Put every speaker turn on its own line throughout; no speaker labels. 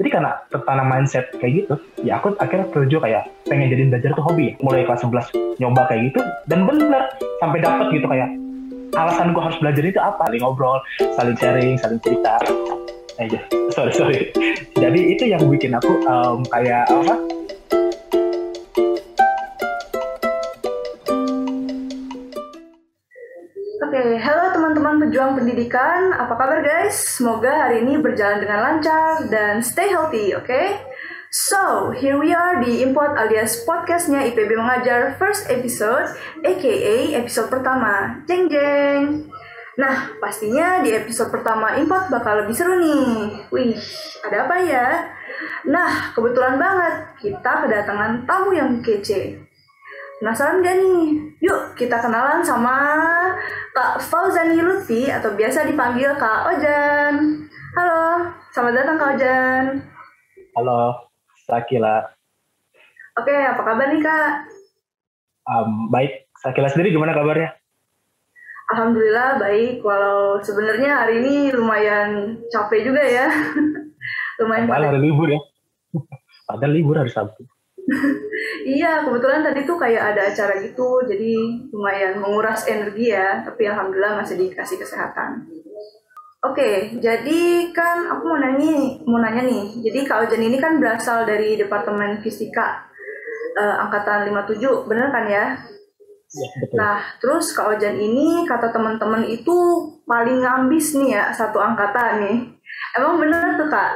jadi karena tertanam mindset kayak gitu ya aku akhirnya terjun kayak pengen jadi belajar tuh hobi. Mulai kelas 11 nyoba kayak gitu dan bener sampai dapet gitu kayak alasan gue harus belajar itu apa? Saling ngobrol saling sharing saling cerita. Aja. Sorry sorry. Jadi itu yang bikin aku um, kayak apa
pejuang pendidikan, apa kabar guys? Semoga hari ini berjalan dengan lancar dan stay healthy, oke? Okay? So, here we are di Import alias podcastnya IPB Mengajar first episode, aka episode pertama. Jeng jeng! Nah, pastinya di episode pertama Import bakal lebih seru nih. Wih, ada apa ya? Nah, kebetulan banget kita kedatangan tamu yang kece. Penasaran gak nih? Yuk kita kenalan sama Kak Fauzani Lutfi atau biasa dipanggil Kak Ojan. Halo, selamat datang Kak Ojan.
halo Sakila
Oke, apa kabar nih Kak?
um, baik Sakila sendiri gimana kabarnya
Alhamdulillah baik, walau sebenarnya hari ini lumayan capek juga ya. lumayan
padahal hari libur ya padahal libur hari Sabtu
Iya, kebetulan tadi tuh kayak ada acara gitu, jadi lumayan menguras energi ya, tapi alhamdulillah masih dikasih kesehatan. Oke, jadi kan aku mau nanya, mau nanya nih. Jadi Kak Ojan ini kan berasal dari Departemen Fisika eh, angkatan 57, bener kan ya?
ya betul
Nah, terus Kak Ojan ini kata teman-teman itu paling ngambis nih ya satu angkatan nih. Emang bener tuh Kak?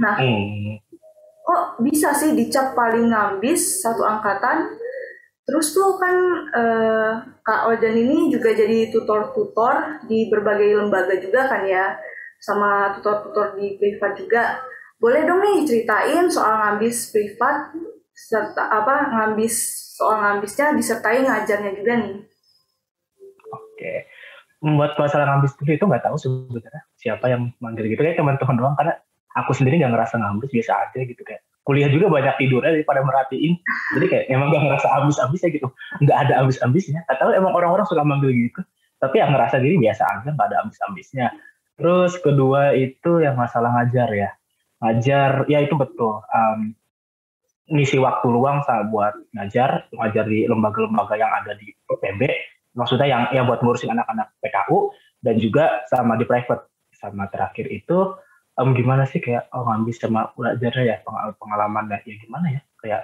Nah,
hmm.
Kok bisa sih dicap paling ngambis satu angkatan? Terus tuh kan eh, Kak Ojan ini juga jadi tutor-tutor di berbagai lembaga juga kan ya, sama tutor-tutor di privat juga. Boleh dong nih ceritain soal ngambis privat serta apa ngambis soal ngambisnya disertai ngajarnya juga nih.
Oke. Membuat masalah ngambis itu nggak tahu sebenarnya siapa yang manggil gitu kayak teman-teman doang karena aku sendiri nggak ngerasa ngambis biasa aja gitu kayak kuliah juga banyak tidurnya daripada merhatiin. Jadi kayak emang nggak ngerasa ambis-ambis ya gitu. Nggak ada ambis-ambisnya. Atau emang orang-orang suka manggil gitu. Tapi yang ngerasa diri biasa aja nggak ada ambis-ambisnya. Terus kedua itu yang masalah ngajar ya. Ngajar ya itu betul. Um, ngisi waktu luang sama buat ngajar ngajar di lembaga-lembaga yang ada di PB maksudnya yang yang buat ngurusin anak-anak PKU dan juga sama di private. Sama terakhir itu em, gimana sih kayak oh ngambis sama belajarnya ya pengal- pengalaman ya gimana ya? Kayak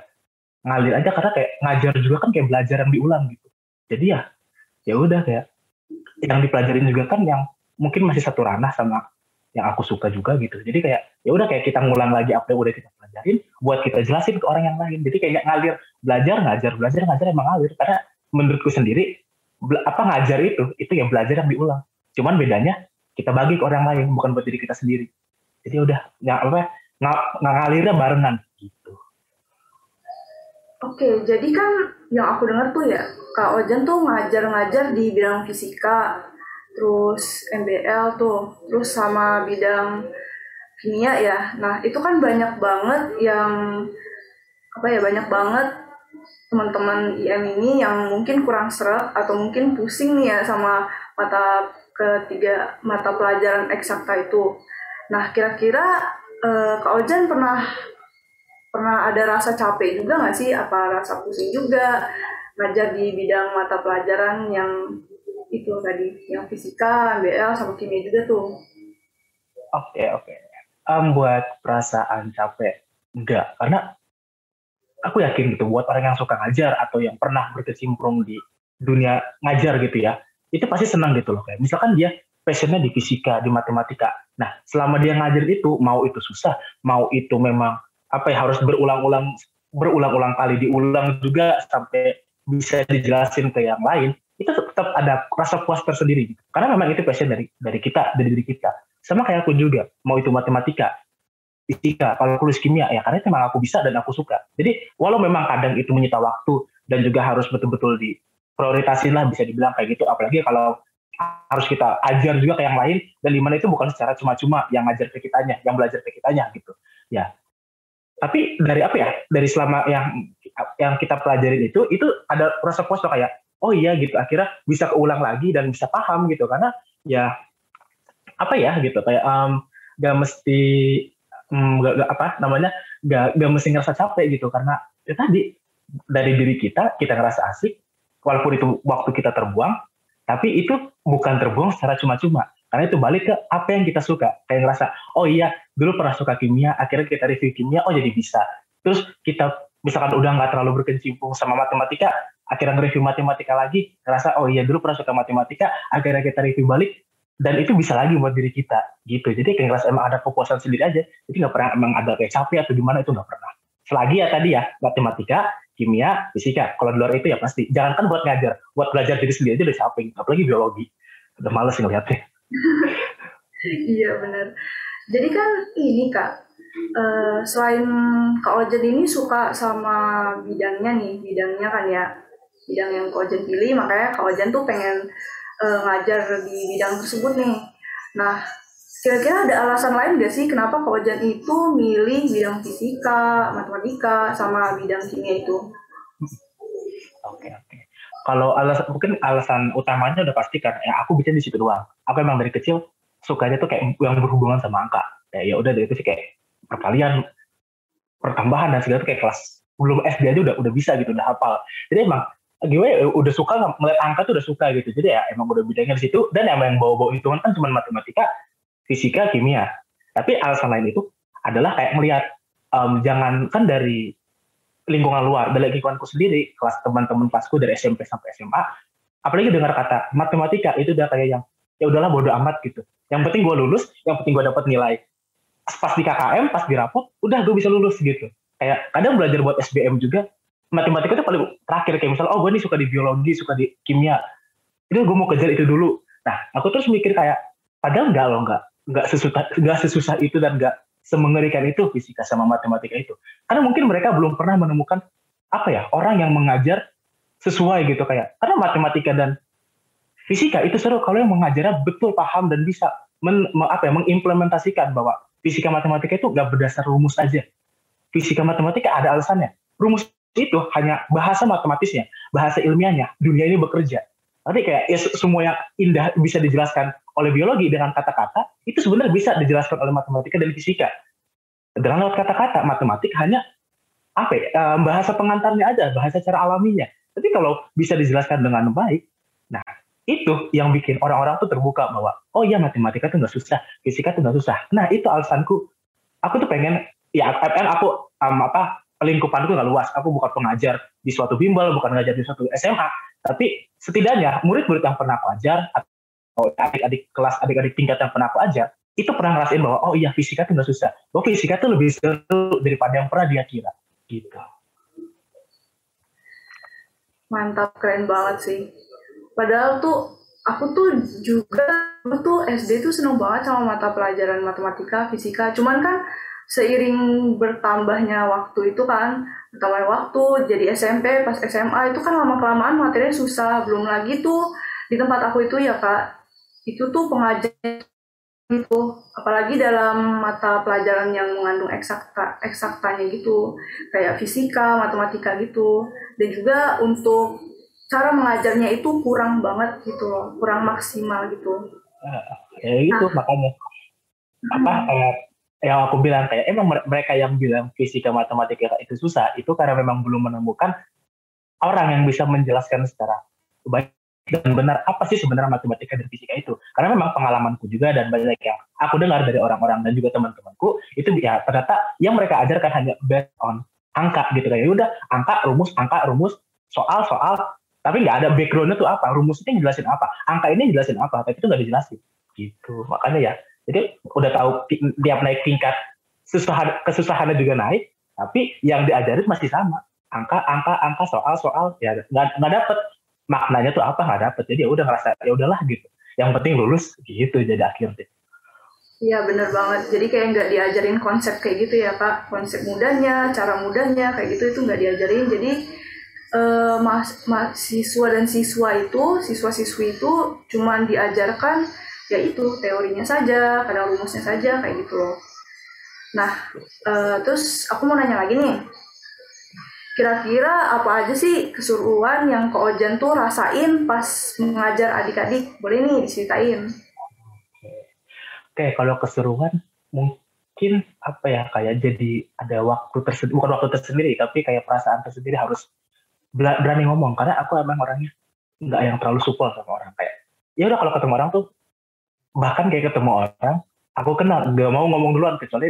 ngalir aja karena kayak ngajar juga kan kayak belajar yang diulang gitu. Jadi ya ya udah kayak yang dipelajarin juga kan yang mungkin masih satu ranah sama yang aku suka juga gitu. Jadi kayak ya udah kayak kita ngulang lagi apa yang udah kita pelajarin buat kita jelasin ke orang yang lain. Jadi kayak ngalir belajar ngajar belajar ngajar emang ngalir. Karena menurutku sendiri apa ngajar itu itu yang belajar yang diulang. Cuman bedanya kita bagi ke orang lain bukan buat diri kita sendiri jadi udah nggak apa ng- ngalirnya barengan gitu
Oke, jadi kan yang aku dengar tuh ya, Kak Ojan tuh ngajar-ngajar di bidang fisika, terus MBL tuh, terus sama bidang kimia ya. Nah, itu kan banyak banget yang apa ya, banyak banget teman-teman IM ini yang mungkin kurang seret atau mungkin pusing nih ya sama mata ketiga mata pelajaran eksakta itu. Nah, kira-kira eh, Kak Ojan pernah pernah ada rasa capek juga nggak sih? Apa rasa pusing juga ngajar di bidang mata pelajaran yang itu tadi, yang fisika, MBL, sama kimia juga tuh.
Oke oke. Em, buat perasaan capek enggak karena aku yakin gitu buat orang yang suka ngajar atau yang pernah berkecimpung di dunia ngajar gitu ya itu pasti senang gitu loh kayak misalkan dia passionnya di fisika di matematika nah selama dia ngajar itu mau itu susah mau itu memang apa ya harus berulang-ulang berulang-ulang kali diulang juga sampai bisa dijelasin ke yang lain itu tetap ada rasa puas tersendiri gitu. karena memang itu passion dari dari kita dari diri kita. Sama kayak aku juga mau itu matematika fisika kalau kuliah kimia ya karena itu memang aku bisa dan aku suka. Jadi walau memang kadang itu menyita waktu dan juga harus betul-betul diprioritasin lah bisa dibilang kayak gitu. Apalagi kalau harus kita ajar juga ke yang lain dan di mana itu bukan secara cuma-cuma yang ngajar ke kitanya yang belajar ke kitanya gitu. Ya. Tapi dari apa ya dari selama yang yang kita pelajarin itu itu ada loh kayak oh iya gitu. Akhirnya bisa keulang lagi dan bisa paham gitu. Karena ya apa ya gitu. Kayak um, gak mesti mm, gak, gak apa namanya gak, gak mesti ngerasa capek gitu. Karena ya tadi dari diri kita kita ngerasa asik walaupun itu waktu kita terbuang tapi itu bukan terbuang secara cuma-cuma. Karena itu balik ke apa yang kita suka. Kayak ngerasa oh iya dulu pernah suka kimia akhirnya kita review kimia oh jadi bisa. Terus kita misalkan udah nggak terlalu berkecimpung sama matematika akhirnya nge-review matematika lagi ngerasa oh iya dulu pernah suka matematika akhirnya kita review balik dan itu bisa lagi buat diri kita gitu. Jadi kayak ngerasa emang ada kepuasan sendiri aja jadi nggak pernah emang ada kayak capek atau gimana itu nggak pernah. Selagi ya tadi ya matematika kimia fisika. Kalau di luar itu ya pasti. Jangan kan buat ngajar. Buat belajar diri sendiri aja udah capek. Apalagi biologi. Udah males ngeliatnya.
Iya benar. Jadi kan ini kak uh, selain kak Ojen ini suka sama bidangnya nih. Bidangnya kan ya bidang yang kak Ojen pilih. Makanya kak Ojen tuh pengen uh, ngajar di bidang tersebut nih. Nah kira-kira ada alasan lain gak sih kenapa kak Ojen itu milih bidang fisika matematika sama bidang kimia itu?
Oke oke. Kalau alasan mungkin alasan utamanya udah pasti kan ya aku bisa di situ doang. Aku emang dari kecil sukanya tuh kayak yang berhubungan sama angka. Ya ya udah dari kecil kayak perkalian pertambahan dan segala itu kayak kelas belum SD aja udah udah bisa gitu udah hafal. Jadi emang gue ya, udah suka melihat angka tuh udah suka gitu. Jadi ya emang udah bidangnya di situ. Dan emang yang bawa-bawa hitungan kan cuma matematika fisika kimia tapi alasan lain itu adalah kayak melihat um, jangan kan dari lingkungan luar, dari lingkunganku sendiri, kelas teman-teman pasku dari SMP sampai SMA, apalagi dengar kata matematika itu udah kayak yang ya udahlah bodo amat gitu. Yang penting gue lulus, yang penting gue dapat nilai. Pas di KKM, pas di rapot, udah gue bisa lulus gitu. Kayak kadang belajar buat SBM juga, matematika itu paling terakhir kayak misalnya, oh gue nih suka di biologi, suka di kimia, itu gue mau kejar itu dulu. Nah, aku terus mikir kayak, padahal enggak loh, enggak, enggak sesusah, enggak sesusah itu dan enggak semengerikan itu fisika sama matematika itu. Karena mungkin mereka belum pernah menemukan apa ya orang yang mengajar sesuai gitu kayak karena matematika dan fisika itu seru kalau yang mengajarnya betul paham dan bisa men, apa ya mengimplementasikan bahwa fisika matematika itu nggak berdasar rumus aja. Fisika matematika ada alasannya. Rumus itu hanya bahasa matematisnya, bahasa ilmiahnya. Dunia ini bekerja. Nanti kayak ya, semua yang indah bisa dijelaskan oleh biologi dengan kata-kata itu sebenarnya bisa dijelaskan oleh matematika dan fisika. Dengan lewat kata-kata, matematik hanya apa ya, eh, bahasa pengantarnya aja, bahasa cara alaminya. Tapi kalau bisa dijelaskan dengan baik, nah itu yang bikin orang-orang tuh terbuka bahwa oh iya matematika tuh nggak susah, fisika tuh nggak susah. Nah itu alasanku. Aku tuh pengen ya kan aku um, apa lingkupanku nggak luas. Aku bukan pengajar di suatu bimbel, bukan ngajar di suatu SMA, tapi setidaknya murid-murid yang pernah aku ajar Oh, adik-adik kelas adik-adik tingkat yang pernah aku ajar itu pernah ngerasain bahwa oh iya fisika itu nggak susah. Bahwa fisika itu lebih seru daripada yang pernah dia kira gitu.
Mantap keren banget sih. Padahal tuh aku tuh juga aku tuh SD tuh seneng banget sama mata pelajaran matematika fisika. Cuman kan seiring bertambahnya waktu itu kan bertambahnya waktu jadi SMP pas SMA itu kan lama kelamaan materinya susah belum lagi tuh di tempat aku itu ya kak. Itu tuh pengajar itu apalagi dalam mata pelajaran yang mengandung eksakta eksaktanya gitu kayak fisika matematika gitu. Dan juga untuk cara mengajarnya itu kurang banget gitu loh kurang maksimal gitu.
Ya itu nah, makanya. Apa kayak yang aku bilang kayak emang mereka yang bilang fisika matematika itu susah itu karena memang belum menemukan orang yang bisa menjelaskan secara baik dan benar apa sih sebenarnya matematika dan fisika itu. Karena memang pengalamanku juga dan banyak yang aku dengar dari orang-orang dan juga teman-temanku itu ya ternyata yang mereka ajarkan hanya based on angka gitu kayak ya udah angka rumus angka rumus soal soal tapi nggak ada backgroundnya tuh apa rumus itu jelasin apa angka ini jelasin apa tapi itu nggak dijelasin. Gitu makanya ya jadi udah tahu tiap naik tingkat susah kesusahannya juga naik tapi yang diajarin masih sama angka angka angka soal soal ya nggak dapet maknanya tuh apa nggak dapet jadi ya udah ngerasa ya udahlah gitu yang penting lulus gitu jadi akhirnya
Iya bener banget. Jadi kayak nggak diajarin konsep kayak gitu ya kak. Konsep mudahnya, cara mudahnya kayak gitu itu nggak diajarin. Jadi eh, mahasiswa dan siswa itu, siswa-siswi itu cuma diajarkan ya itu teorinya saja, kadang rumusnya saja kayak gitu loh. Nah, eh, terus aku mau nanya lagi nih Kira-kira apa aja sih keseruan yang Kak Ojan tuh rasain pas mengajar adik-adik? Boleh nih diceritain.
Oke, kalau keseruan mungkin apa ya kayak jadi ada waktu tersendiri bukan waktu tersendiri tapi kayak perasaan tersendiri harus berani ngomong karena aku emang orangnya nggak yang terlalu supel sama orang kayak ya udah kalau ketemu orang tuh bahkan kayak ketemu orang aku kenal nggak mau ngomong duluan kecuali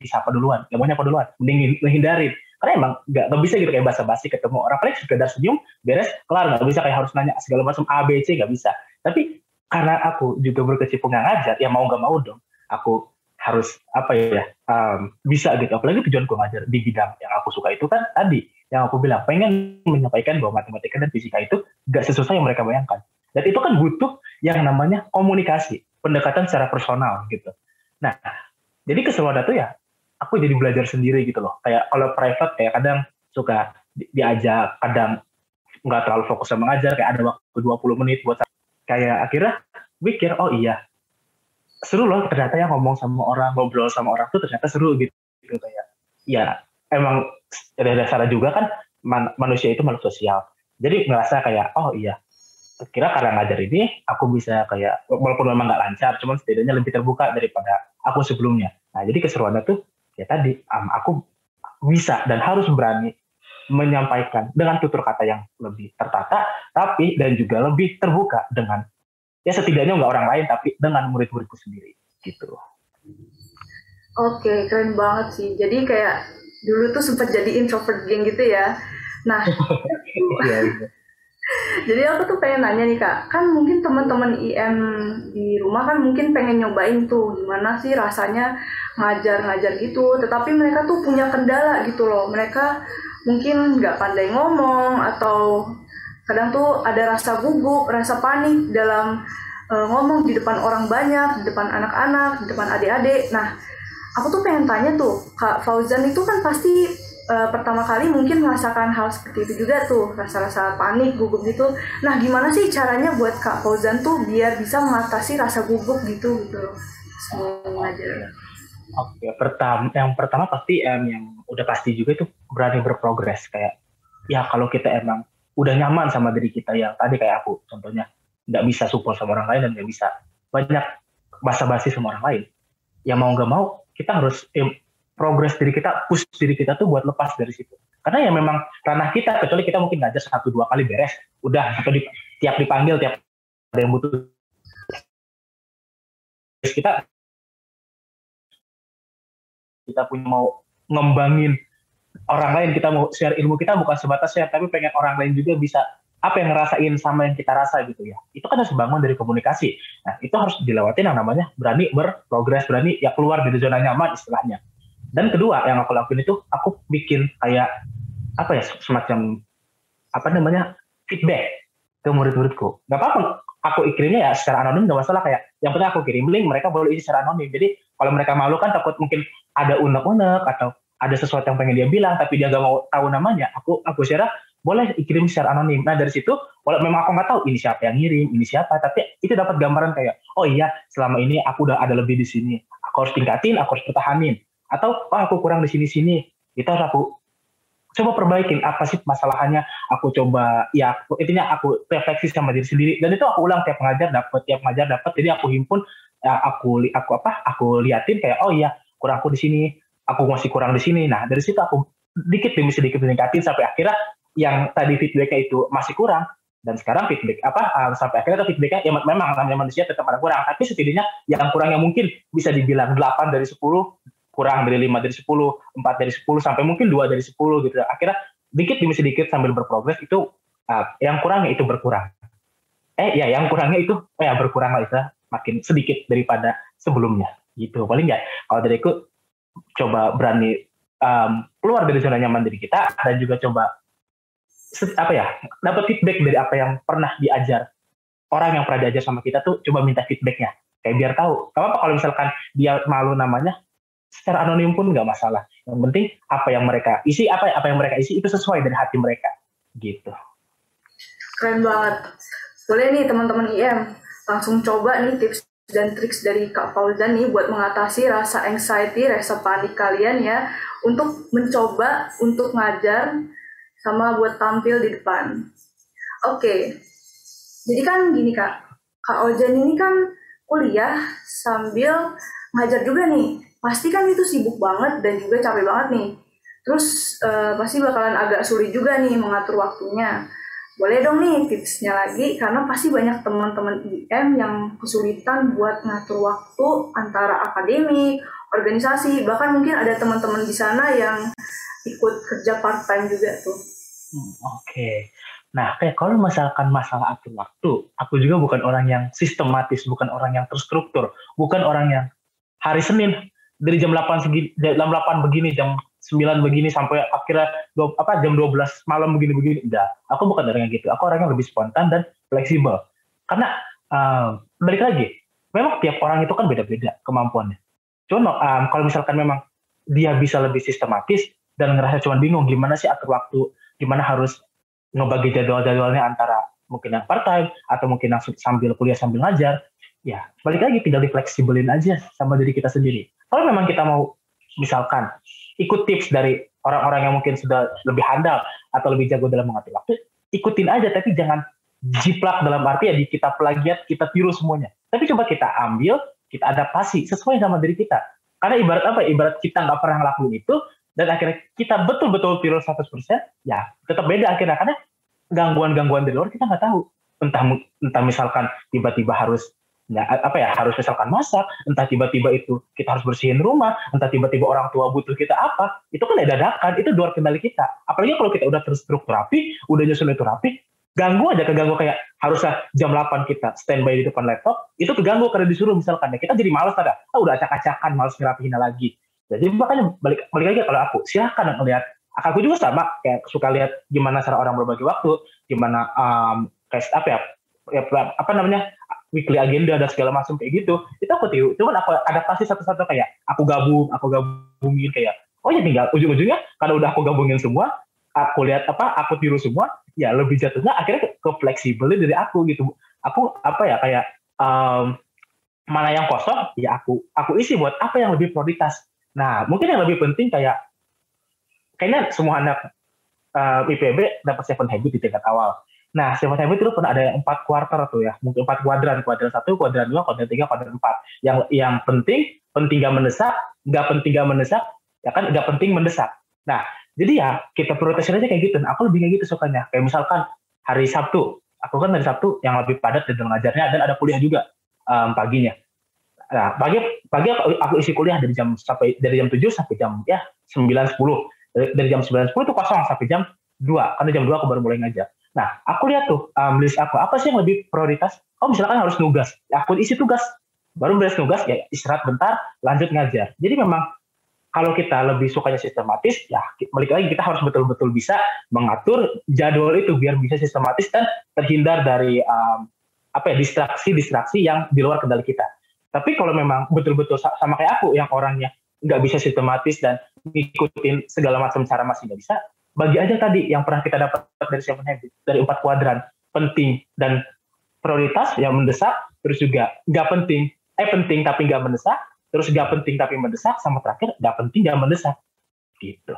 disapa duluan nggak mau nyapa duluan mending menghindari karena emang nggak bisa gitu kayak basa-basi ketemu orang paling sekedar senyum beres kelar nggak bisa kayak harus nanya segala macam A B C nggak bisa. Tapi karena aku juga berkecimpung ngajar ya mau nggak mau dong aku harus apa ya um, bisa gitu. Apalagi tujuan gue ngajar di bidang yang aku suka itu kan tadi yang aku bilang pengen menyampaikan bahwa matematika dan fisika itu gak sesusah yang mereka bayangkan. Dan itu kan butuh yang namanya komunikasi pendekatan secara personal gitu. Nah jadi keseluruhan itu ya aku jadi belajar sendiri gitu loh. Kayak kalau private kayak kadang suka diajak kadang nggak terlalu fokus sama ngajar kayak ada waktu 20 menit buat kayak akhirnya mikir oh iya. Seru loh ternyata yang ngomong sama orang ngobrol sama orang tuh ternyata seru gitu, gitu kayak. Ya emang ada dasarnya juga kan man, manusia itu makhluk sosial. Jadi ngerasa kayak oh iya kira karena ngajar ini aku bisa kayak walaupun memang nggak lancar cuman setidaknya lebih terbuka daripada aku sebelumnya nah jadi keseruannya tuh ya tadi um, aku bisa dan harus berani menyampaikan dengan tutur kata yang lebih tertata tapi dan juga lebih terbuka dengan ya setidaknya nggak orang lain tapi dengan murid-muridku sendiri gitu.
Oke, keren banget sih. Jadi kayak dulu tuh sempat jadi introvert geng gitu ya. Nah, iya, iya. Jadi aku tuh pengen nanya nih kak, kan mungkin teman-teman IM di rumah kan mungkin pengen nyobain tuh gimana sih rasanya ngajar-ngajar gitu. Tetapi mereka tuh punya kendala gitu loh. Mereka mungkin nggak pandai ngomong atau kadang tuh ada rasa gugup rasa panik dalam uh, ngomong di depan orang banyak di depan anak-anak di depan adik-adik nah aku tuh pengen tanya tuh kak Fauzan itu kan pasti uh, pertama kali mungkin merasakan hal seperti itu juga tuh rasa-rasa panik gugup gitu. Nah gimana sih caranya buat kak Fauzan tuh biar bisa mengatasi rasa gugup gitu gitu semua aja
Oke, pertama yang pertama pasti em yang udah pasti juga itu berani berprogres. Kayak ya kalau kita emang udah nyaman sama diri kita yang tadi kayak aku contohnya nggak bisa support sama orang lain dan nggak bisa. Banyak basa-basi sama orang lain. Ya mau nggak mau kita harus progres diri kita push diri kita tuh buat lepas dari situ. Karena ya memang ranah kita kecuali kita mungkin ngajar satu dua kali beres udah atau di, tiap dipanggil tiap ada yang butuh. Kita kita punya mau ngembangin orang lain kita mau share ilmu kita bukan sebatas share tapi pengen orang lain juga bisa apa yang ngerasain sama yang kita rasa gitu ya. Itu kan harus bangun dari komunikasi. Nah itu harus dilewatin yang namanya berani berprogres berani ya keluar dari zona nyaman istilahnya dan kedua yang aku lakuin itu aku bikin kayak apa ya semacam apa namanya feedback ke murid-muridku. Nggak apa-apa aku kirimnya ya secara anonim nggak masalah. Kayak yang penting aku kirim link mereka boleh isi secara anonim. Jadi kalau mereka malu kan takut mungkin ada unek-unek atau ada sesuatu yang pengen dia bilang tapi dia gak mau tahu namanya aku aku share boleh kirim secara anonim. Nah dari situ walau memang aku nggak tahu ini siapa yang ngirim ini siapa tapi itu dapat gambaran kayak oh iya selama ini aku udah ada lebih di sini. Aku harus tingkatin aku harus pertahanin atau oh aku kurang di sini sini. Itu harus aku coba perbaikin apa sih masalahnya. Aku coba ya aku, intinya aku refleksi sama diri sendiri. Dan itu aku ulang tiap ngajar dapat tiap ngajar dapat jadi aku himpun ya, aku aku apa aku liatin kayak oh iya kurang aku di sini aku masih kurang di sini. Nah dari situ aku dikit demi sedikit meningkatin sampai akhirnya yang tadi feedbacknya itu masih kurang. Dan sekarang feedback apa uh, sampai akhirnya feedbacknya ya memang namanya manusia tetap ada kurang. Tapi setidaknya yang kurangnya mungkin bisa dibilang 8 dari 10 kurang dari 5 dari 10 4 dari 10 sampai mungkin 2 dari 10 gitu. Akhirnya dikit demi sedikit sambil berprogres itu uh, yang kurangnya itu berkurang. Eh ya yang kurangnya itu eh, ya berkurang lah itu makin sedikit daripada sebelumnya gitu. Paling ya kalau dari aku coba berani um, keluar dari zona nyaman diri kita dan juga coba apa ya dapat feedback dari apa yang pernah diajar orang yang pernah diajar sama kita tuh coba minta feedbacknya. Kayak biar tahu. Apa apa kalau misalkan dia malu namanya secara anonim pun nggak masalah. Yang penting apa yang mereka isi apa apa yang mereka isi itu sesuai dari hati mereka. Gitu.
Keren banget. Boleh nih teman-teman IM langsung coba nih tips dan triks dari Kak Fauzan nih buat mengatasi rasa anxiety, rasa panik kalian ya. Untuk mencoba untuk ngajar sama buat tampil di depan. Oke, jadi kan gini Kak, Kak Ojan ini kan kuliah sambil ngajar juga nih pasti kan itu sibuk banget dan juga capek banget nih terus uh, pasti bakalan agak sulit juga nih mengatur waktunya boleh dong nih tipsnya lagi karena pasti banyak teman-teman IM yang kesulitan buat ngatur waktu antara akademik, organisasi, bahkan mungkin ada teman-teman di sana yang ikut kerja part time juga tuh.
Hmm, Oke. Okay. Nah, kayak kalau misalkan masalah atur waktu, aku juga bukan orang yang sistematis, bukan orang yang terstruktur, bukan orang yang hari Senin dari jam 8 segini, jam 8 begini, jam 9 begini sampai akhirnya dua, apa jam 12 malam begini-begini. Enggak, aku bukan orang yang gitu. Aku orang yang lebih spontan dan fleksibel. Karena uh, balik lagi, memang tiap orang itu kan beda-beda kemampuannya. Cuma um, kalau misalkan memang dia bisa lebih sistematis dan ngerasa cuma bingung gimana sih atur waktu, gimana harus ngebagi jadwal-jadwalnya antara mungkin yang part time atau mungkin yang sambil kuliah sambil ngajar ya balik lagi tinggal difleksibelin aja sama diri kita sendiri. Kalau memang kita mau misalkan ikut tips dari orang-orang yang mungkin sudah lebih handal atau lebih jago dalam mengatur waktu ikutin aja tapi jangan jiplak dalam arti ya di kita plagiat kita tiru semuanya. Tapi coba kita ambil kita adaptasi sesuai sama diri kita. Karena ibarat apa? Ibarat kita nggak pernah ngelakuin itu dan akhirnya kita betul-betul tiru 100% ya tetap beda akhirnya. Karena gangguan-gangguan di luar kita nggak tahu. Entah entah misalkan tiba-tiba harus ya, apa ya harus misalkan masak entah tiba-tiba itu kita harus bersihin rumah entah tiba-tiba orang tua butuh kita apa itu kan dadakan itu luar kendali kita. Apalagi kalau kita udah terstruktur rapi udah nyusun itu rapi ganggu aja keganggu kayak harusnya jam 8 kita standby di depan laptop itu keganggu karena disuruh misalkan ya kita jadi males ada ah udah acak-acakan males ngerapihin lagi. Jadi makanya balik balik lagi kalau aku silahkan melihat aku juga sama kayak suka lihat gimana cara orang berbagi waktu gimana um, kayak apa ya, ya apa namanya weekly agenda dan segala macam kayak gitu itu aku tiru. Cuman aku adaptasi satu-satu kayak aku gabung aku gabungin kayak oh ya tinggal ujung-ujungnya kalau udah aku gabungin semua aku lihat apa aku tiru semua ya lebih jatuhnya akhirnya ke, ke fleksibel dari aku gitu. Aku apa ya kayak um, mana yang kosong ya aku aku isi buat apa yang lebih prioritas. Nah, mungkin yang lebih penting kayak kayaknya semua anak uh, eh, IPB dapat seven habit di tingkat awal. Nah, seven habit itu pernah ada empat kuarter tuh ya, mungkin empat kuadran, kuadran satu, kuadran dua, kuadran tiga, kuadran empat. Yang yang penting, penting gak mendesak, nggak penting gak mendesak, ya kan nggak penting mendesak. Nah, jadi ya kita prioritasin aja kayak gitu. Nah, aku lebih kayak gitu sukanya. Kayak misalkan hari Sabtu, aku kan hari Sabtu yang lebih padat dan ngajarnya dan ada kuliah juga um, paginya. Nah, pagi pagi aku, aku isi kuliah dari jam sampai dari jam 7 sampai jam ya 9 10. Dari, jam 9 10 itu kosong sampai jam 2. Karena jam 2 aku baru mulai ngajar. Nah, aku lihat tuh um, list aku apa sih yang lebih prioritas? Oh, misalkan harus nugas. Ya, aku isi tugas. Baru beres nugas ya istirahat bentar, lanjut ngajar. Jadi memang kalau kita lebih sukanya sistematis, ya balik lagi kita harus betul-betul bisa mengatur jadwal itu biar bisa sistematis dan terhindar dari um, apa ya distraksi-distraksi yang di luar kendali kita. Tapi kalau memang betul-betul sama kayak aku yang orangnya nggak bisa sistematis dan ngikutin segala macam cara masih nggak bisa, bagi aja tadi yang pernah kita dapat dari Seven Habits, dari empat kuadran, penting dan prioritas yang mendesak, terus juga nggak penting, eh penting tapi nggak mendesak, terus nggak penting tapi mendesak, sama terakhir nggak penting nggak mendesak. Gitu.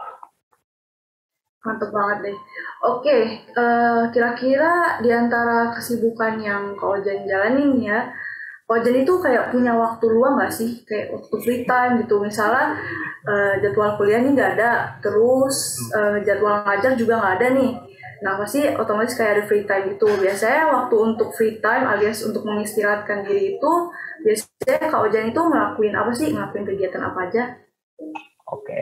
Mantap banget deh. Oke, uh, kira-kira di antara kesibukan yang kau jalanin ya, Wajan itu kayak punya waktu luang gak sih? Kayak waktu free time gitu. Misalnya uh, jadwal kuliahnya nggak ada, terus uh, jadwal ngajar juga nggak ada nih. Nah pasti otomatis kayak ada free time itu. Biasanya waktu untuk free time alias untuk mengistirahatkan diri itu, biasanya Kak Ojan itu ngelakuin apa sih? Ngelakuin kegiatan apa aja?
Oke,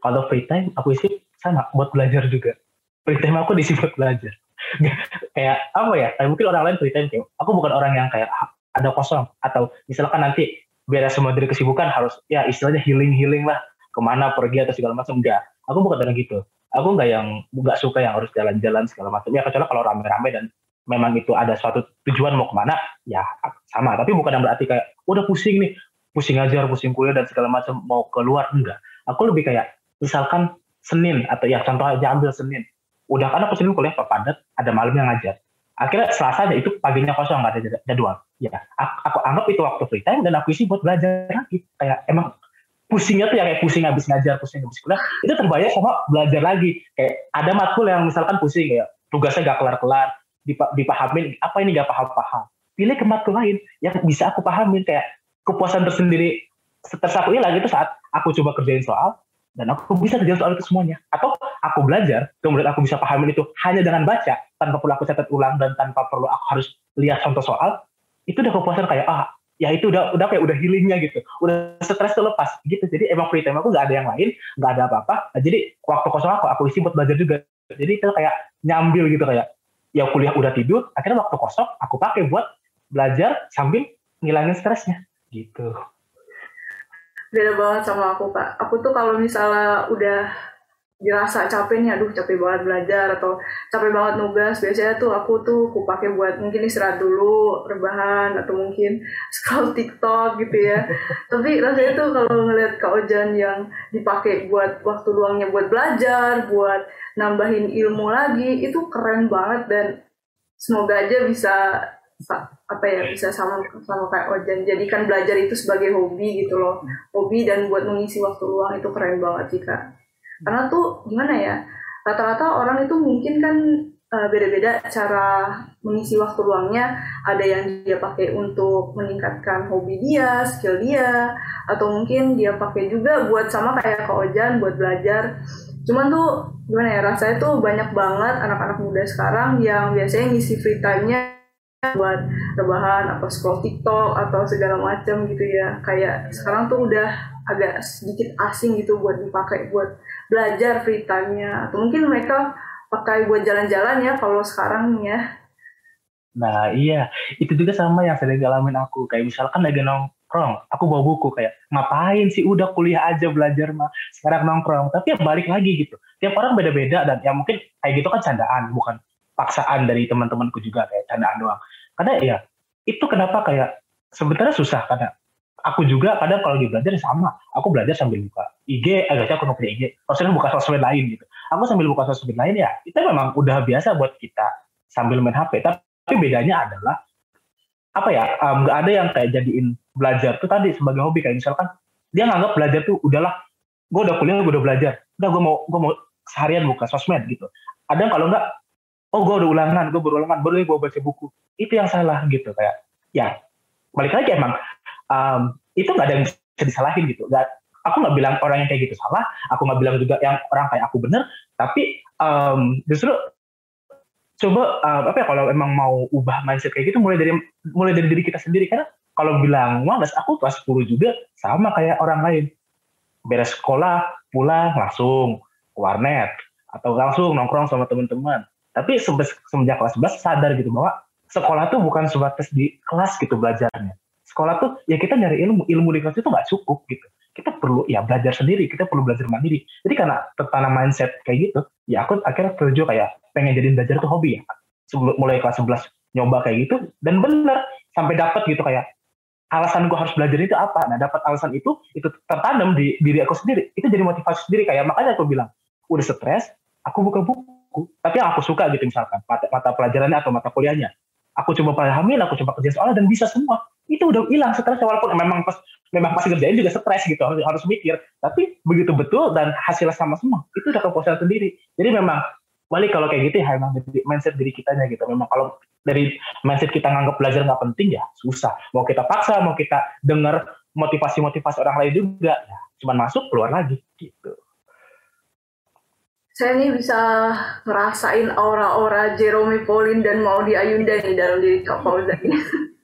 kalau free time aku isi sama buat belajar juga. Free time aku diisi belajar. kayak apa ya? Kayak mungkin orang lain free time kayak aku bukan orang yang kayak ada kosong. Atau misalkan nanti biar semua dari kesibukan harus ya istilahnya healing healing lah. Ke mana pergi atau segala macam enggak. Aku bukan orang gitu. Aku nggak yang nggak suka yang harus jalan-jalan segala macam. Ya kecuali kalau rame-rame dan memang itu ada suatu tujuan mau ke mana ya sama. Tapi bukan yang berarti kayak udah pusing nih pusing ngajar pusing kuliah dan segala macam mau keluar. Enggak. Aku lebih kayak misalkan Senin atau ya contoh aja ambil Senin. Udah kan aku Senin kuliah padat ada malam yang ngajar. Akhirnya Selasa itu paginya kosong nggak ada jadwal ya aku, aku anggap itu waktu free time dan aku isi buat belajar lagi. Kayak emang pusingnya tuh ya kayak pusing habis ngajar pusing habis kuliah itu terbayar sama belajar lagi. Kayak ada matkul yang misalkan pusing ya tugasnya gak kelar-kelar dipahamin apa ini gak paham-paham? Pilih ke matkul lain yang bisa aku pahamin kayak kepuasan tersendiri stres aku hilang itu saat aku coba kerjain soal dan aku bisa kerjain soal itu semuanya. Atau aku belajar kemudian aku bisa pahamin itu hanya dengan baca tanpa perlu aku catat ulang dan tanpa perlu aku harus lihat contoh soal itu udah kepuasan kayak ah ya itu udah udah kayak udah healingnya gitu. Udah stres tuh lepas. Gitu. Jadi emang free time aku nggak ada yang lain nggak ada apa-apa. Nah, jadi waktu kosong aku aku isi buat belajar juga. Jadi itu kayak nyambil gitu kayak ya kuliah udah tidur akhirnya waktu kosong aku pakai buat belajar sambil ngilangin stresnya. Gitu.
Beda banget sama aku kak. Aku tuh kalau misalnya udah dirasa capek nih, aduh capek banget belajar atau capek banget nugas. Biasanya tuh aku tuh aku pakai buat mungkin istirahat dulu, rebahan atau mungkin scroll TikTok gitu ya. Tapi rasanya tuh kalau ngeliat Kak Ojan yang dipakai buat waktu luangnya buat belajar, buat nambahin ilmu lagi, itu keren banget dan semoga aja bisa apa ya bisa sama sama kayak Ojan jadikan belajar itu sebagai hobi gitu loh hobi dan buat mengisi waktu luang itu keren banget sih kak karena tuh gimana ya rata-rata orang itu mungkin kan uh, beda-beda cara mengisi waktu luangnya. Ada yang dia pakai untuk meningkatkan hobi dia skill dia atau mungkin dia pakai juga buat sama kayak Kak Ojan buat belajar. Cuman tuh gimana ya rasanya tuh banyak banget anak-anak muda sekarang yang biasanya ngisi free time-nya buat rebahan atau scroll TikTok atau segala macam gitu ya. Kayak sekarang tuh udah agak sedikit asing gitu buat dipakai buat belajar free time-nya. Atau mungkin mereka pakai buat jalan-jalan ya kalau sekarang ya.
Nah iya. Itu juga sama yang sering ngalamin aku. Kayak misalkan lagi nongkrong aku bawa buku kayak ngapain sih udah kuliah aja belajar mah? Sekarang nongkrong. Tapi ya balik lagi gitu. Tiap orang beda-beda dan ya mungkin kayak gitu kan candaan bukan paksaan dari teman-temanku juga kayak candaan doang. Karena ya itu kenapa kayak sebenarnya susah karena aku juga kadang kalau lagi belajar sama. Aku belajar sambil buka IG agak aku punya IG maksudnya buka sosmed lain gitu. Aku sambil buka sosmed lain ya itu memang udah biasa buat kita sambil main HP tapi bedanya adalah apa ya nggak um, ada yang kayak jadiin belajar tuh tadi sebagai hobi. Kayak misalkan dia nganggap belajar tuh udahlah gue udah kuliah gue udah belajar. Udah gue mau gue mau seharian buka sosmed gitu. Ada kalau nggak oh gue udah ulangan gue berulangan baru gue baca buku. Itu yang salah gitu kayak ya balik lagi emang um, itu nggak ada yang bisa disalahin gitu. Gak, aku nggak bilang orang yang kayak gitu salah aku nggak bilang juga yang orang kayak aku bener tapi um, justru coba um, apa ya kalau emang mau ubah mindset kayak gitu mulai dari mulai dari diri kita sendiri. Karena kalau bilang malas aku kelas 10 juga sama kayak orang lain. Beres sekolah pulang langsung warnet atau langsung nongkrong sama teman-teman. Tapi semenjak kelas 11 sadar gitu bahwa sekolah tuh bukan sebatas di kelas gitu belajarnya sekolah tuh ya kita nyari ilmu. Ilmu di kelas itu nggak cukup gitu. Kita perlu ya belajar sendiri. Kita perlu belajar mandiri. Jadi karena tertanam mindset kayak gitu ya aku akhirnya terjun kayak pengen jadi belajar tuh hobi ya. Sebelum mulai kelas 11 nyoba kayak gitu dan bener sampai dapat gitu kayak alasan gue harus belajar itu apa? Nah dapat alasan itu itu tertanam di diri aku sendiri. Itu jadi motivasi sendiri. Kayak makanya aku bilang udah stres aku buka buku. Tapi yang aku suka gitu misalkan mata, mata pelajarannya atau mata kuliahnya. Aku coba pahamin aku coba kerja soalnya dan bisa semua itu udah hilang stres walaupun memang pas memang pasti kerjain juga stres gitu harus, harus mikir. Tapi begitu betul dan hasilnya sama semua itu udah kepuasan sendiri. Jadi memang balik kalau kayak gitu ya memang dari mindset diri kitanya gitu. Memang kalau dari mindset kita nganggap belajar nggak penting ya susah. Mau kita paksa mau kita dengar motivasi-motivasi orang lain juga ya cuman masuk keluar lagi gitu.
Saya nih bisa ngerasain aura-aura Jerome Pauline dan Maudi Ayunda nih dalam diri Kak Fauzan.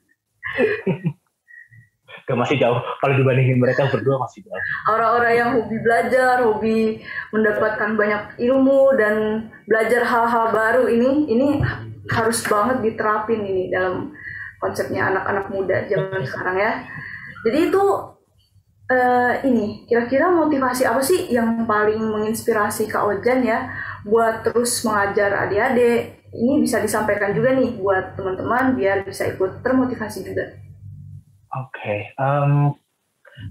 Gak masih jauh. Kalau dibandingin mereka berdua masih jauh.
Aura-aura yang hobi belajar, hobi mendapatkan banyak ilmu dan belajar hal-hal baru ini, ini harus banget diterapin ini dalam konsepnya anak-anak muda zaman sekarang ya. Jadi itu uh, ini kira-kira motivasi apa sih yang paling menginspirasi Kak Ojan ya buat terus mengajar adik-adik ini bisa disampaikan juga nih buat teman-teman biar bisa ikut termotivasi juga.
Oke, okay. um,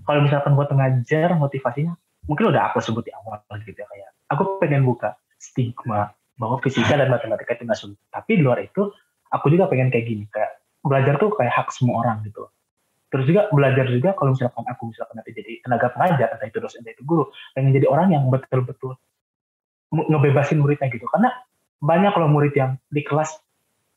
kalau misalkan buat mengajar motivasinya mungkin udah aku sebut di awal gitu ya kayak aku pengen buka stigma bahwa fisika dan matematika itu nggak sulit. Tapi di luar itu aku juga pengen kayak gini kayak belajar tuh kayak hak semua orang gitu terus juga belajar juga kalau misalkan aku misalkan nanti jadi tenaga pengajar entah itu dosen entah itu guru pengen jadi orang yang betul-betul ngebebasin muridnya gitu karena banyak kalau murid yang di kelas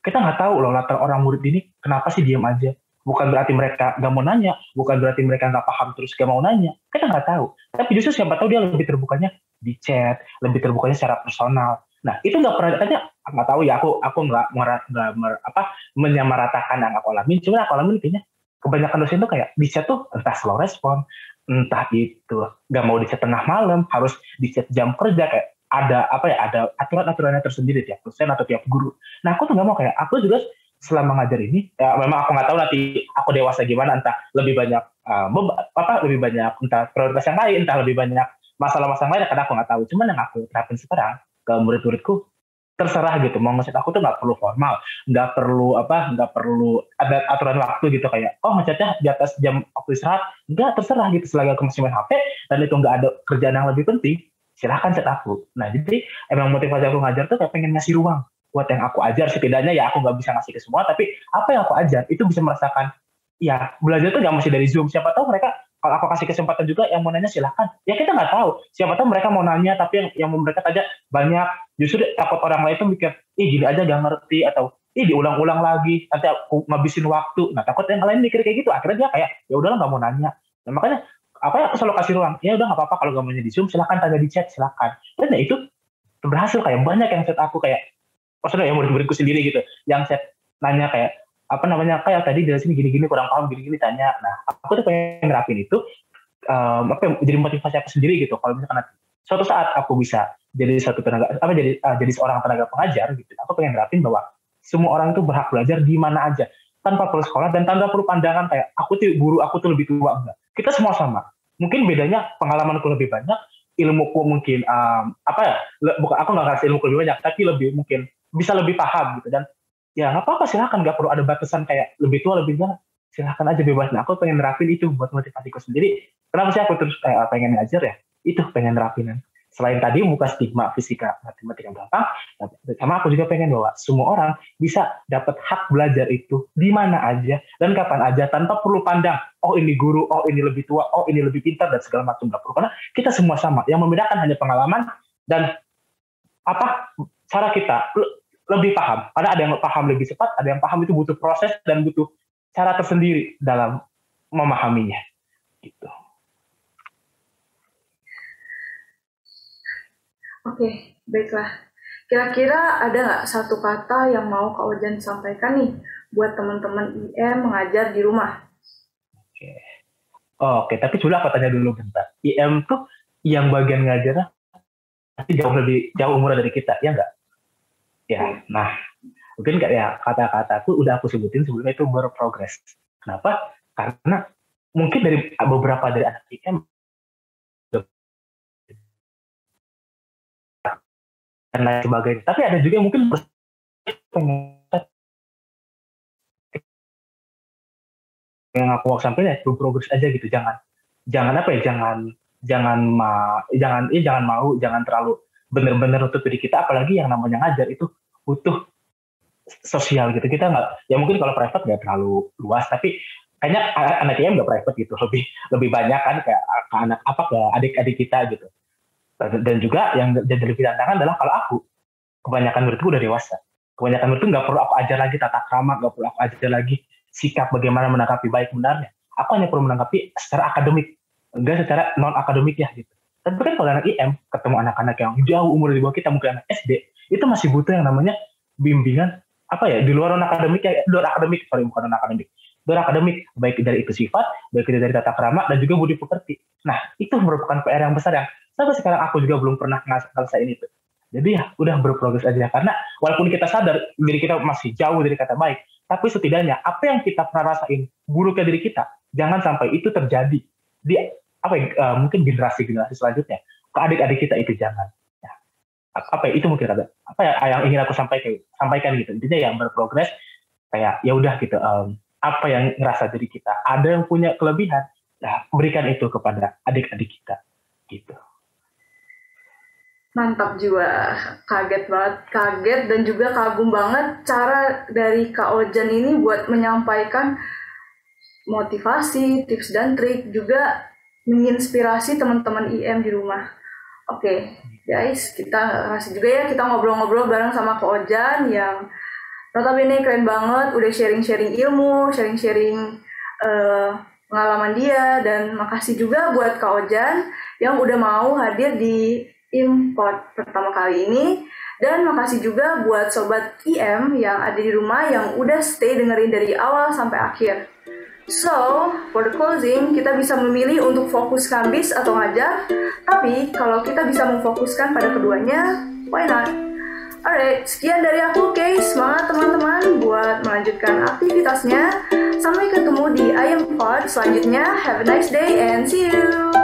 kita nggak tahu loh latar orang murid ini kenapa sih diam aja bukan berarti mereka nggak mau nanya, bukan berarti mereka nggak paham terus gak mau nanya. Kita nggak tahu. Tapi justru siapa tahu dia lebih terbukanya di chat, lebih terbukanya secara personal. Nah itu nggak pernah tanya nggak tahu ya aku aku nggak nggak apa menyamaratakan yang aku alami. Cuma aku alami kayaknya kebanyakan dosen tuh kayak di chat tuh entah slow respon, entah itu nggak mau di chat tengah malam, harus di chat jam kerja kayak ada apa ya ada aturan-aturannya tersendiri tiap dosen atau tiap guru. Nah aku tuh nggak mau kayak aku juga selama ngajar ini ya memang aku nggak tahu nanti aku dewasa gimana entah lebih banyak uh, apa lebih banyak entah prioritas yang lain entah lebih banyak masalah-masalah lain karena aku nggak tahu. Cuman yang aku terapin sekarang ke murid-muridku terserah gitu. Mau ngeset aku tuh nggak perlu formal nggak perlu apa nggak perlu ada aturan waktu gitu. Kayak oh ngechatnya di atas jam waktu istirahat nggak terserah gitu. Selagi aku masih main HP dan itu nggak ada kerjaan yang lebih penting silahkan chat aku. Nah jadi emang motivasi aku ngajar tuh kayak pengen ngasih ruang buat yang aku ajar. Setidaknya ya aku nggak bisa ngasih ke semua tapi apa yang aku ajar itu bisa merasakan. Ya belajar tuh nggak mesti dari zoom. Siapa tahu mereka kalau aku kasih kesempatan juga yang mau nanya silahkan. Ya kita nggak tahu. Siapa tahu mereka mau nanya tapi yang yang mereka tanya banyak. Justru takut orang lain tuh mikir ih gini aja gak ngerti atau ih diulang-ulang lagi nanti aku ngabisin waktu. Nah takut yang lain mikir kayak gitu. Akhirnya dia kayak ya udahlah nggak mau nanya. Nah makanya apa ya aku selalu kasih ruang. Ya udah nggak apa-apa kalau gak mau di zoom silahkan tanya di chat silahkan. Dan ya itu berhasil kayak banyak yang chat aku kayak maksudnya yang murid-muridku sendiri gitu yang saya nanya kayak apa namanya kayak tadi sini gini-gini kurang paham gini-gini tanya. Nah aku tuh pengen nerapin itu um, apa jadi motivasi aku sendiri gitu. Kalau misalkan nanti suatu saat aku bisa jadi satu tenaga apa jadi uh, jadi seorang tenaga pengajar gitu aku pengen nerapin bahwa semua orang itu berhak belajar di mana aja tanpa perlu sekolah dan tanpa perlu pandangan kayak aku tuh guru aku tuh lebih tua. Enggak kita semua sama. Mungkin bedanya pengalamanku lebih banyak ilmuku mungkin um, apa ya bukan aku nggak kasih ilmu lebih banyak tapi lebih mungkin bisa lebih paham gitu. Dan ya nggak apa-apa silahkan nggak perlu ada batasan kayak lebih tua lebih tua silahkan aja bebas nah aku pengen nerapin itu buat motivasiku sendiri. Kenapa sih aku terus kayak pengen ngajar ya? Itu pengen nerapin selain tadi buka stigma fisika matematika gampang sama aku juga pengen bahwa semua orang bisa dapat hak belajar itu di mana aja dan kapan aja tanpa perlu pandang oh ini guru oh ini lebih tua oh ini lebih pintar dan segala macam nggak perlu karena kita semua sama yang membedakan hanya pengalaman dan apa cara kita lebih paham. Karena ada yang paham lebih cepat, ada yang paham itu butuh proses dan butuh cara tersendiri dalam memahaminya. Gitu.
Oke, baiklah. Kira-kira ada nggak satu kata yang mau Kak Ojan sampaikan nih buat teman-teman IM mengajar di rumah?
Oke. Oke, tapi sudah aku tanya dulu bentar. IM tuh yang bagian ngajar pasti jauh lebih jauh umurnya dari kita, ya enggak? Ya, nah mungkin kayak ya kata-kata tuh udah aku sebutin sebelumnya itu berprogres. Kenapa? Karena mungkin dari beberapa dari anak IM dan lain sebagainya. Tapi ada juga yang mungkin yang aku mau sampaikan ya progres aja gitu. Jangan jangan apa ya jangan jangan ma jangan ya jangan mau jangan terlalu bener-bener nutup diri kita. Apalagi yang namanya ngajar itu butuh sosial gitu. Kita nggak ya mungkin kalau private nggak terlalu luas tapi kayaknya anak IM nggak private gitu. Lebih lebih banyak kan kayak anak apa ke adik-adik kita gitu dan juga yang jadi lebih tantangan adalah kalau aku kebanyakan muridku udah dewasa. Kebanyakan muridku nggak perlu aku ajar lagi tata krama nggak perlu aku ajar lagi sikap bagaimana menanggapi baik benarnya. Aku hanya perlu menanggapi secara akademik enggak secara non akademik ya gitu. Tapi kan kalau anak IM ketemu anak-anak yang jauh umur di bawah kita mungkin anak SD itu masih butuh yang namanya bimbingan apa ya di luar non akademik ya luar akademik sorry bukan non akademik luar akademik baik dari itu sifat baik dari tata krama dan juga budi pekerti. Nah itu merupakan PR yang besar yang sampai sekarang aku juga belum pernah ngerasain itu jadi ya udah berprogres aja. Karena walaupun kita sadar diri kita masih jauh dari kata baik tapi setidaknya apa yang kita pernah rasain buruknya diri kita jangan sampai itu terjadi di apa ya, uh, mungkin generasi generasi selanjutnya. Ke adik-adik kita itu jangan. Apa ya itu mungkin ada. Apa ya yang ingin aku sampaikan sampaikan gitu. Intinya yang berprogres kayak ya udah gitu um, apa yang ngerasa diri kita. Ada yang punya kelebihan nah berikan itu kepada adik-adik kita. Gitu
mantap juga kaget banget kaget dan juga kagum banget cara dari Kak Ojan ini buat menyampaikan motivasi tips dan trik juga menginspirasi teman-teman IM di rumah. Oke okay guys kita kasih juga ya kita ngobrol-ngobrol bareng sama Ko Ojan yang notabene keren banget, udah sharing-sharing ilmu, sharing-sharing uh, pengalaman dia, dan makasih juga buat Kak Ojan yang udah mau hadir di import pertama kali ini. Dan makasih juga buat Sobat IM yang ada di rumah yang udah stay dengerin dari awal sampai akhir. So, for the closing, kita bisa memilih untuk fokus kambis atau ngajar, tapi kalau kita bisa memfokuskan pada keduanya, why not? Alright, sekian dari aku, oke? Semangat teman-teman buat melanjutkan aktivitasnya. Sampai ketemu di Ayam Pod selanjutnya. Have a nice day and see you!